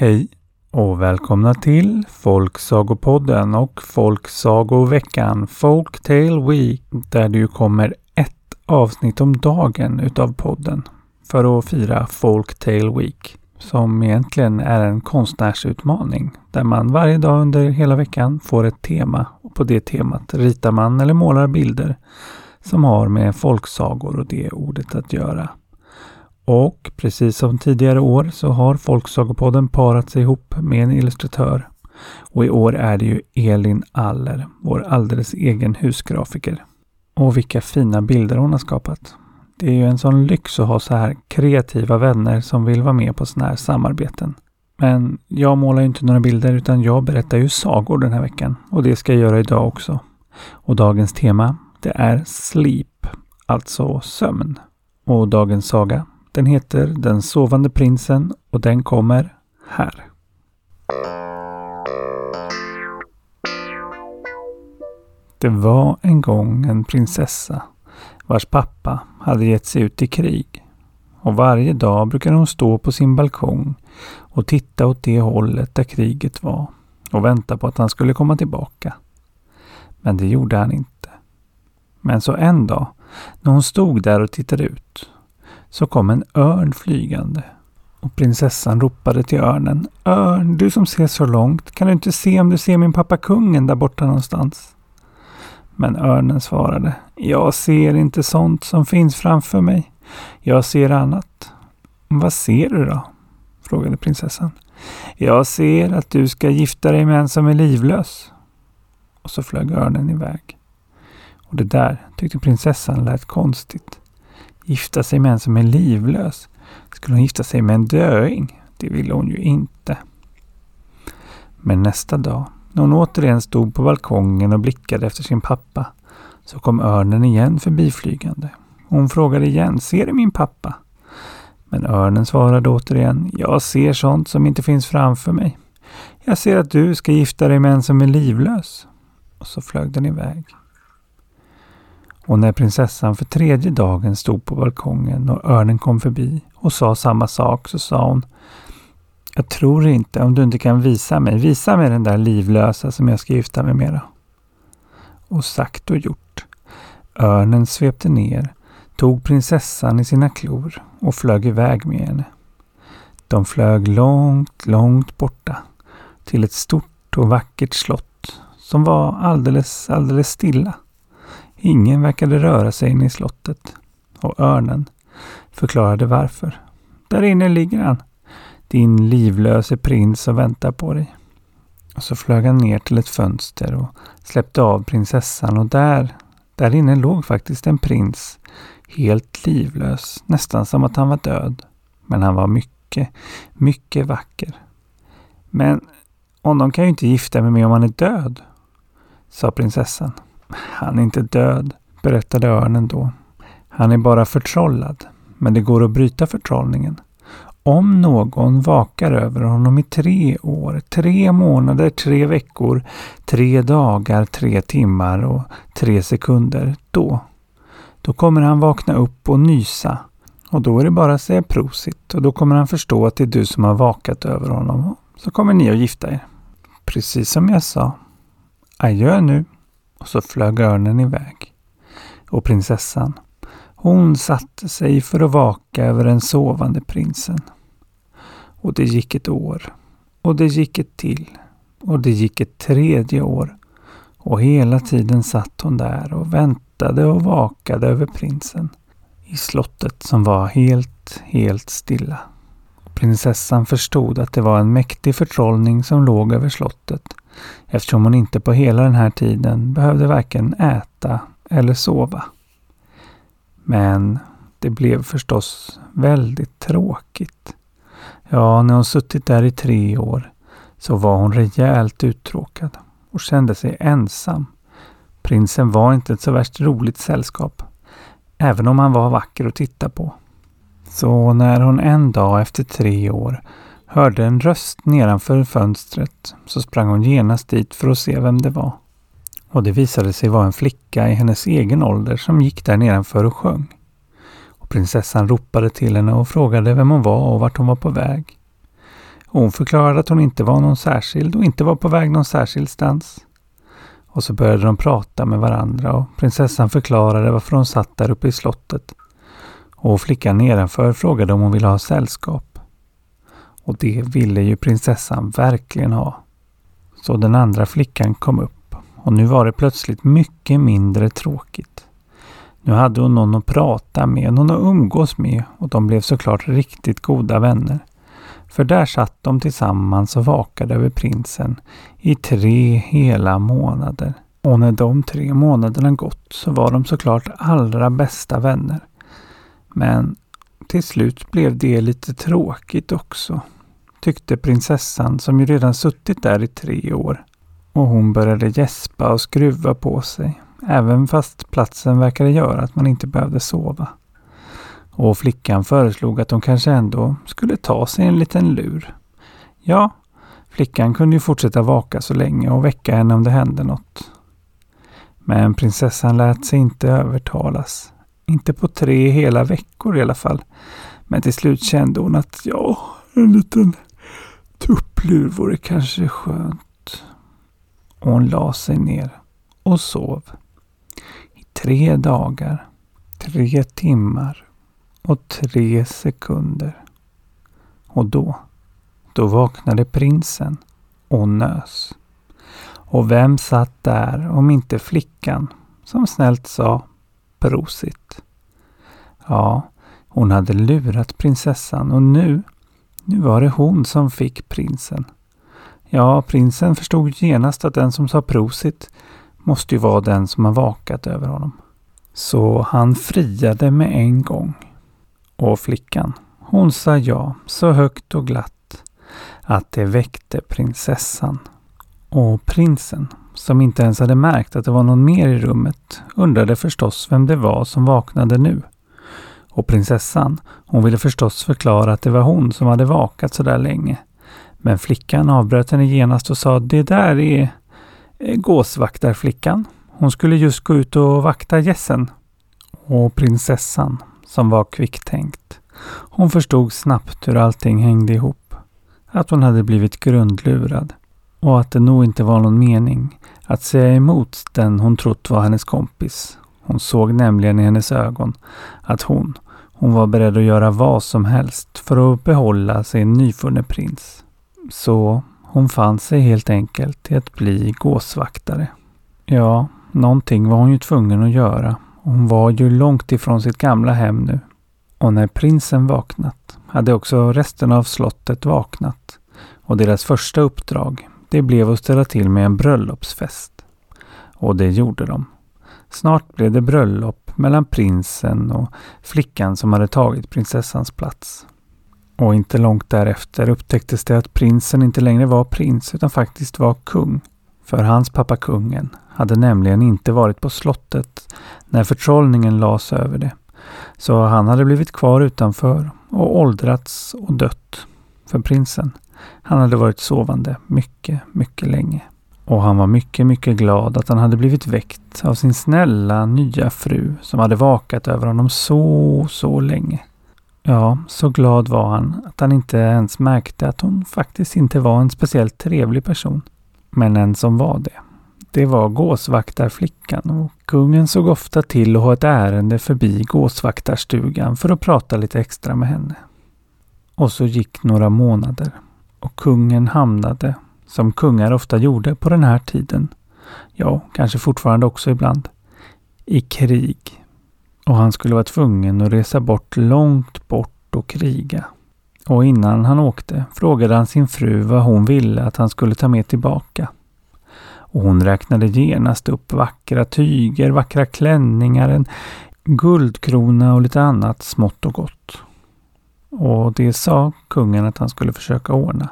Hej och välkomna till Folksagopodden och Folksagoveckan Folktale Week där det ju kommer ett avsnitt om dagen utav podden för att fira Folktale Week som egentligen är en konstnärsutmaning där man varje dag under hela veckan får ett tema och på det temat ritar man eller målar bilder som har med folksagor och det ordet att göra. Och precis som tidigare år så har Folksagopodden parat sig ihop med en illustratör. Och i år är det ju Elin Aller, vår alldeles egen husgrafiker. Och vilka fina bilder hon har skapat. Det är ju en sån lyx att ha så här kreativa vänner som vill vara med på såna här samarbeten. Men jag målar ju inte några bilder utan jag berättar ju sagor den här veckan. Och det ska jag göra idag också. Och dagens tema, det är sleep, alltså sömn. Och dagens saga, den heter Den sovande prinsen och den kommer här. Det var en gång en prinsessa vars pappa hade gett sig ut i krig. Och varje dag brukade hon stå på sin balkong och titta åt det hållet där kriget var och vänta på att han skulle komma tillbaka. Men det gjorde han inte. Men så en dag, när hon stod där och tittade ut, så kom en örn flygande. Och prinsessan ropade till örnen. Örn, du som ser så långt, kan du inte se om du ser min pappa kungen där borta någonstans? Men örnen svarade. Jag ser inte sånt som finns framför mig. Jag ser annat. Vad ser du då? frågade prinsessan. Jag ser att du ska gifta dig med en som är livlös. Och så flög örnen iväg. Och det där tyckte prinsessan lät konstigt. Gifta sig med en som är livlös? Skulle hon gifta sig med en döing? Det ville hon ju inte. Men nästa dag, när hon återigen stod på balkongen och blickade efter sin pappa, så kom örnen igen förbiflygande. Hon frågade igen, ser du min pappa? Men örnen svarade återigen, jag ser sånt som inte finns framför mig. Jag ser att du ska gifta dig med en som är livlös. Och så flög den iväg. Och när prinsessan för tredje dagen stod på balkongen och örnen kom förbi och sa samma sak så sa hon Jag tror inte om du inte kan visa mig. Visa mig den där livlösa som jag ska gifta mig med. Då. Och sagt och gjort. Örnen svepte ner, tog prinsessan i sina klor och flög iväg med henne. De flög långt, långt borta till ett stort och vackert slott som var alldeles, alldeles stilla. Ingen verkade röra sig inne i slottet. Och örnen förklarade varför. Där inne ligger han. Din livlöse prins som väntar på dig. Och så flög han ner till ett fönster och släppte av prinsessan och där, där inne låg faktiskt en prins. Helt livlös, nästan som att han var död. Men han var mycket, mycket vacker. Men honom kan jag ju inte gifta mig med om han är död, sa prinsessan. Han är inte död, berättade örnen då. Han är bara förtrollad, men det går att bryta förtrollningen. Om någon vakar över honom i tre år, tre månader, tre veckor, tre dagar, tre timmar och tre sekunder, då, då kommer han vakna upp och nysa. Och då är det bara att säga prosit och då kommer han förstå att det är du som har vakat över honom. Så kommer ni att gifta er. Precis som jag sa. Adjö nu. Och så flög örnen iväg. Och prinsessan, hon satte sig för att vaka över den sovande prinsen. Och det gick ett år. Och det gick ett till. Och det gick ett tredje år. Och hela tiden satt hon där och väntade och vakade över prinsen. I slottet som var helt, helt stilla. Prinsessan förstod att det var en mäktig förtrollning som låg över slottet eftersom hon inte på hela den här tiden behövde varken äta eller sova. Men det blev förstås väldigt tråkigt. Ja, när hon suttit där i tre år så var hon rejält uttråkad och kände sig ensam. Prinsen var inte ett så värst roligt sällskap, även om han var vacker att titta på. Så när hon en dag efter tre år hörde en röst nedanför fönstret så sprang hon genast dit för att se vem det var. Och det visade sig vara en flicka i hennes egen ålder som gick där nedanför och sjöng. Och prinsessan ropade till henne och frågade vem hon var och vart hon var på väg. Och hon förklarade att hon inte var någon särskild och inte var på väg någon särskild stans. Och så började de prata med varandra och prinsessan förklarade varför hon satt där uppe i slottet. Och flickan nedanför frågade om hon ville ha sällskap. Och det ville ju prinsessan verkligen ha. Så den andra flickan kom upp och nu var det plötsligt mycket mindre tråkigt. Nu hade hon någon att prata med, någon att umgås med och de blev såklart riktigt goda vänner. För där satt de tillsammans och vakade över prinsen i tre hela månader. Och när de tre månaderna gått så var de såklart allra bästa vänner. Men till slut blev det lite tråkigt också, tyckte prinsessan som ju redan suttit där i tre år. Och hon började gäspa och skruva på sig, även fast platsen verkade göra att man inte behövde sova. Och flickan föreslog att de kanske ändå skulle ta sig en liten lur. Ja, flickan kunde ju fortsätta vaka så länge och väcka henne om det hände något. Men prinsessan lät sig inte övertalas. Inte på tre hela veckor i alla fall. Men till slut kände hon att ja, en liten tupplur vore kanske skönt. Och hon la sig ner och sov. I tre dagar, tre timmar och tre sekunder. Och då, då vaknade prinsen och nös. Och vem satt där om inte flickan som snällt sa prosit. Ja, hon hade lurat prinsessan och nu, nu var det hon som fick prinsen. Ja, prinsen förstod genast att den som sa prosit måste ju vara den som har vakat över honom. Så han friade med en gång. Och flickan, hon sa ja så högt och glatt att det väckte prinsessan. Och prinsen, som inte ens hade märkt att det var någon mer i rummet, undrade förstås vem det var som vaknade nu. Och prinsessan, hon ville förstås förklara att det var hon som hade vakat så där länge. Men flickan avbröt henne genast och sa det där är eh, gåsvaktarflickan. Hon skulle just gå ut och vakta gässen. Och prinsessan, som var kvicktänkt. Hon förstod snabbt hur allting hängde ihop. Att hon hade blivit grundlurad. Och att det nog inte var någon mening att säga emot den hon trott var hennes kompis. Hon såg nämligen i hennes ögon att hon, hon var beredd att göra vad som helst för att behålla sin nyfunne prins. Så hon fann sig helt enkelt i att bli gåsvaktare. Ja, någonting var hon ju tvungen att göra hon var ju långt ifrån sitt gamla hem nu. Och när prinsen vaknat hade också resten av slottet vaknat. Och deras första uppdrag, det blev att ställa till med en bröllopsfest. Och det gjorde de. Snart blev det bröllop mellan prinsen och flickan som hade tagit prinsessans plats. Och inte långt därefter upptäcktes det att prinsen inte längre var prins utan faktiskt var kung. För hans pappa kungen hade nämligen inte varit på slottet när förtrollningen lades över det. Så han hade blivit kvar utanför och åldrats och dött. För prinsen, han hade varit sovande mycket, mycket länge. Och han var mycket, mycket glad att han hade blivit väckt av sin snälla nya fru som hade vakat över honom så, så länge. Ja, så glad var han att han inte ens märkte att hon faktiskt inte var en speciellt trevlig person. Men en som var det. Det var gåsvaktarflickan och kungen såg ofta till att ha ett ärende förbi gåsvaktarstugan för att prata lite extra med henne. Och så gick några månader och kungen hamnade, som kungar ofta gjorde på den här tiden, ja, kanske fortfarande också ibland, i krig. Och han skulle vara tvungen att resa bort långt bort och kriga. Och innan han åkte frågade han sin fru vad hon ville att han skulle ta med tillbaka och hon räknade genast upp vackra tyger, vackra klänningar, en guldkrona och lite annat smått och gott. Och det sa kungen att han skulle försöka ordna.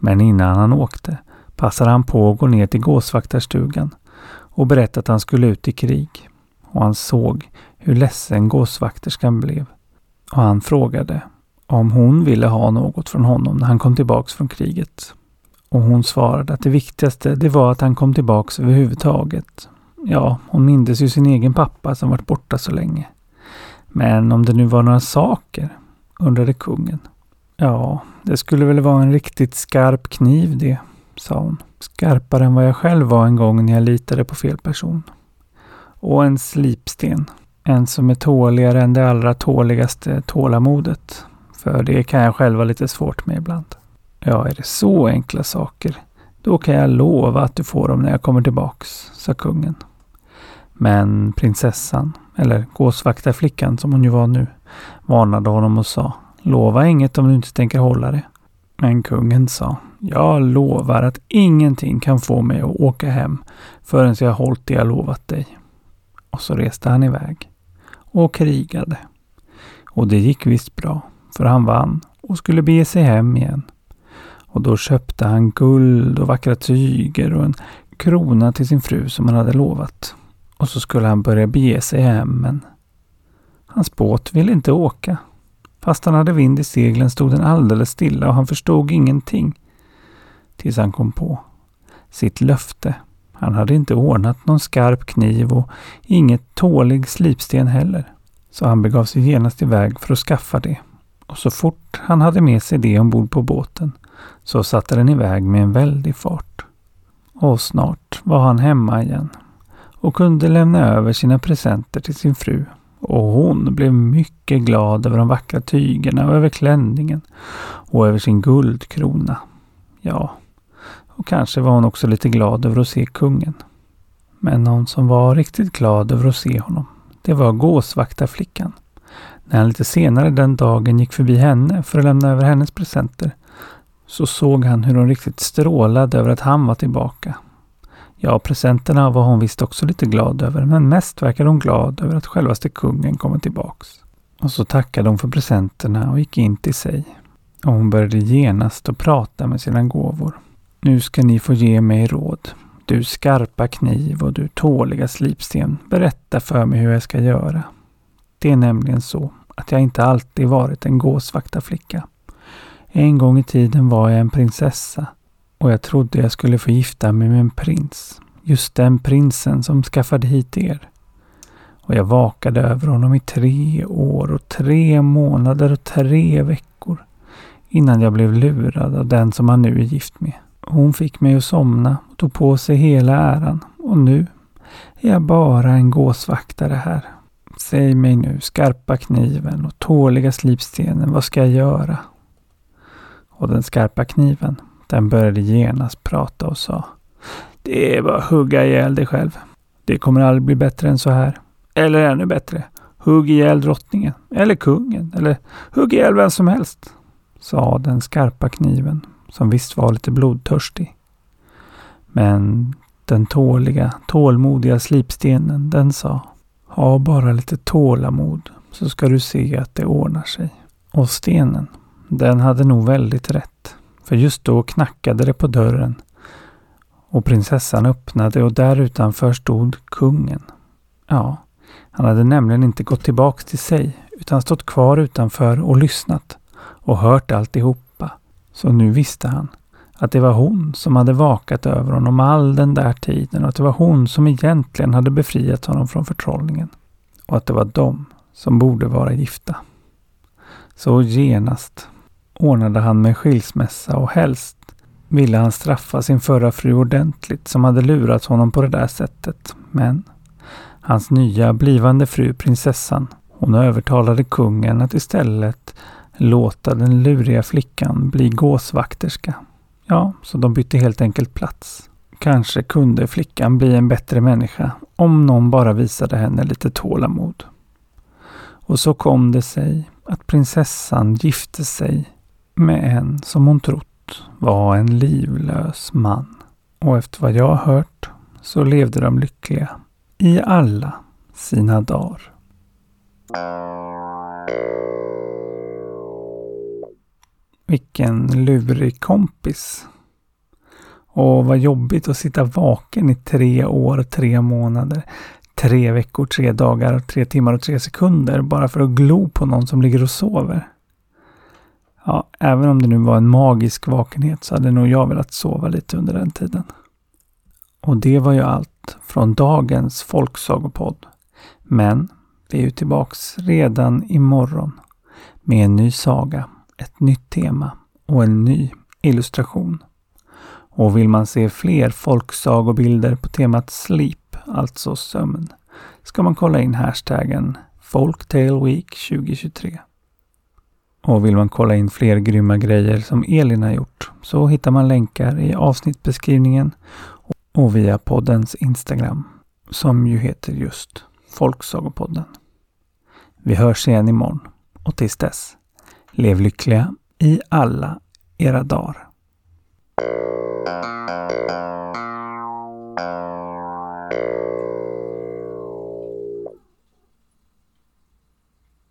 Men innan han åkte passade han på att gå ner till gåsvaktarstugan och berätta att han skulle ut i krig. Och han såg hur ledsen gåsvakterskan blev. Och han frågade om hon ville ha något från honom när han kom tillbaks från kriget. Och hon svarade att det viktigaste det var att han kom tillbaks överhuvudtaget. Ja, hon mindes ju sin egen pappa som varit borta så länge. Men om det nu var några saker, undrade kungen. Ja, det skulle väl vara en riktigt skarp kniv det, sa hon. Skarpare än vad jag själv var en gång när jag litade på fel person. Och en slipsten. En som är tåligare än det allra tåligaste tålamodet. För det kan jag själv ha lite svårt med ibland. Ja, är det så enkla saker, då kan jag lova att du får dem när jag kommer tillbaks, sa kungen. Men prinsessan, eller gåsvaktarflickan som hon ju var nu, varnade honom och sa Lova inget om du inte tänker hålla det. Men kungen sa Jag lovar att ingenting kan få mig att åka hem förrän jag hållit det jag lovat dig. Och så reste han iväg och krigade. Och det gick visst bra, för han vann och skulle bege sig hem igen. Och då köpte han guld och vackra tyger och en krona till sin fru som han hade lovat. Och så skulle han börja bege sig hem men hans båt ville inte åka. Fast han hade vind i seglen stod den alldeles stilla och han förstod ingenting. Tills han kom på sitt löfte. Han hade inte ordnat någon skarp kniv och inget tålig slipsten heller. Så han begav sig genast iväg för att skaffa det. Och så fort han hade med sig det ombord på båten så satte den iväg med en väldig fart. Och snart var han hemma igen och kunde lämna över sina presenter till sin fru. Och hon blev mycket glad över de vackra tygerna och över klänningen och över sin guldkrona. Ja, och kanske var hon också lite glad över att se kungen. Men någon som var riktigt glad över att se honom, det var gåsvaktarflickan. När han lite senare den dagen gick förbi henne för att lämna över hennes presenter så såg han hur hon riktigt strålade över att han var tillbaka. Ja, presenterna var hon visst också lite glad över, men mest verkade hon glad över att självaste kungen kommer tillbaks. Och så tackade hon för presenterna och gick in till sig. Och hon började genast att prata med sina gåvor. Nu ska ni få ge mig råd. Du skarpa kniv och du tåliga slipsten, berätta för mig hur jag ska göra. Det är nämligen så att jag inte alltid varit en gåsvaktarflicka. En gång i tiden var jag en prinsessa och jag trodde jag skulle få gifta mig med en prins. Just den prinsen som skaffade hit er. Och jag vakade över honom i tre år och tre månader och tre veckor innan jag blev lurad av den som han nu är gift med. Hon fick mig att somna och tog på sig hela äran och nu är jag bara en gåsvaktare här. Säg mig nu, skarpa kniven och tåliga slipstenen, vad ska jag göra? Och den skarpa kniven, den började genast prata och sa Det är bara att hugga ihjäl dig själv. Det kommer aldrig bli bättre än så här. Eller ännu bättre. Hugg ihjäl drottningen. Eller kungen. Eller hugg ihjäl vem som helst. Sa den skarpa kniven som visst var lite blodtörstig. Men den tåliga, tålmodiga slipstenen, den sa Ha bara lite tålamod så ska du se att det ordnar sig. Och stenen, den hade nog väldigt rätt. För just då knackade det på dörren och prinsessan öppnade och där utanför stod kungen. Ja, han hade nämligen inte gått tillbaks till sig utan stått kvar utanför och lyssnat och hört alltihopa. Så nu visste han att det var hon som hade vakat över honom all den där tiden och att det var hon som egentligen hade befriat honom från förtrollningen. Och att det var de som borde vara gifta. Så genast ordnade han med skilsmässa och helst ville han straffa sin förra fru ordentligt som hade lurat honom på det där sättet. Men hans nya blivande fru prinsessan, hon övertalade kungen att istället låta den luriga flickan bli gåsvakterska. Ja, så de bytte helt enkelt plats. Kanske kunde flickan bli en bättre människa om någon bara visade henne lite tålamod. Och så kom det sig att prinsessan gifte sig med en som hon trott var en livlös man. Och efter vad jag har hört så levde de lyckliga i alla sina dagar. Vilken lurig kompis. Och vad jobbigt att sitta vaken i tre år, tre månader, tre veckor, tre dagar, tre timmar och tre sekunder bara för att glo på någon som ligger och sover. Ja, även om det nu var en magisk vakenhet så hade nog jag velat sova lite under den tiden. Och det var ju allt från dagens folksagopodd. Men vi är ju tillbaks redan imorgon med en ny saga ett nytt tema och en ny illustration. Och vill man se fler folksagobilder på temat sleep, alltså sömn, ska man kolla in hashtaggen Folktale Week 2023. Och vill man kolla in fler grymma grejer som Elin har gjort så hittar man länkar i avsnittbeskrivningen och via poddens Instagram som ju heter just Folksagopodden. Vi hörs igen imorgon och tills dess, lev lyckliga i alla era dagar.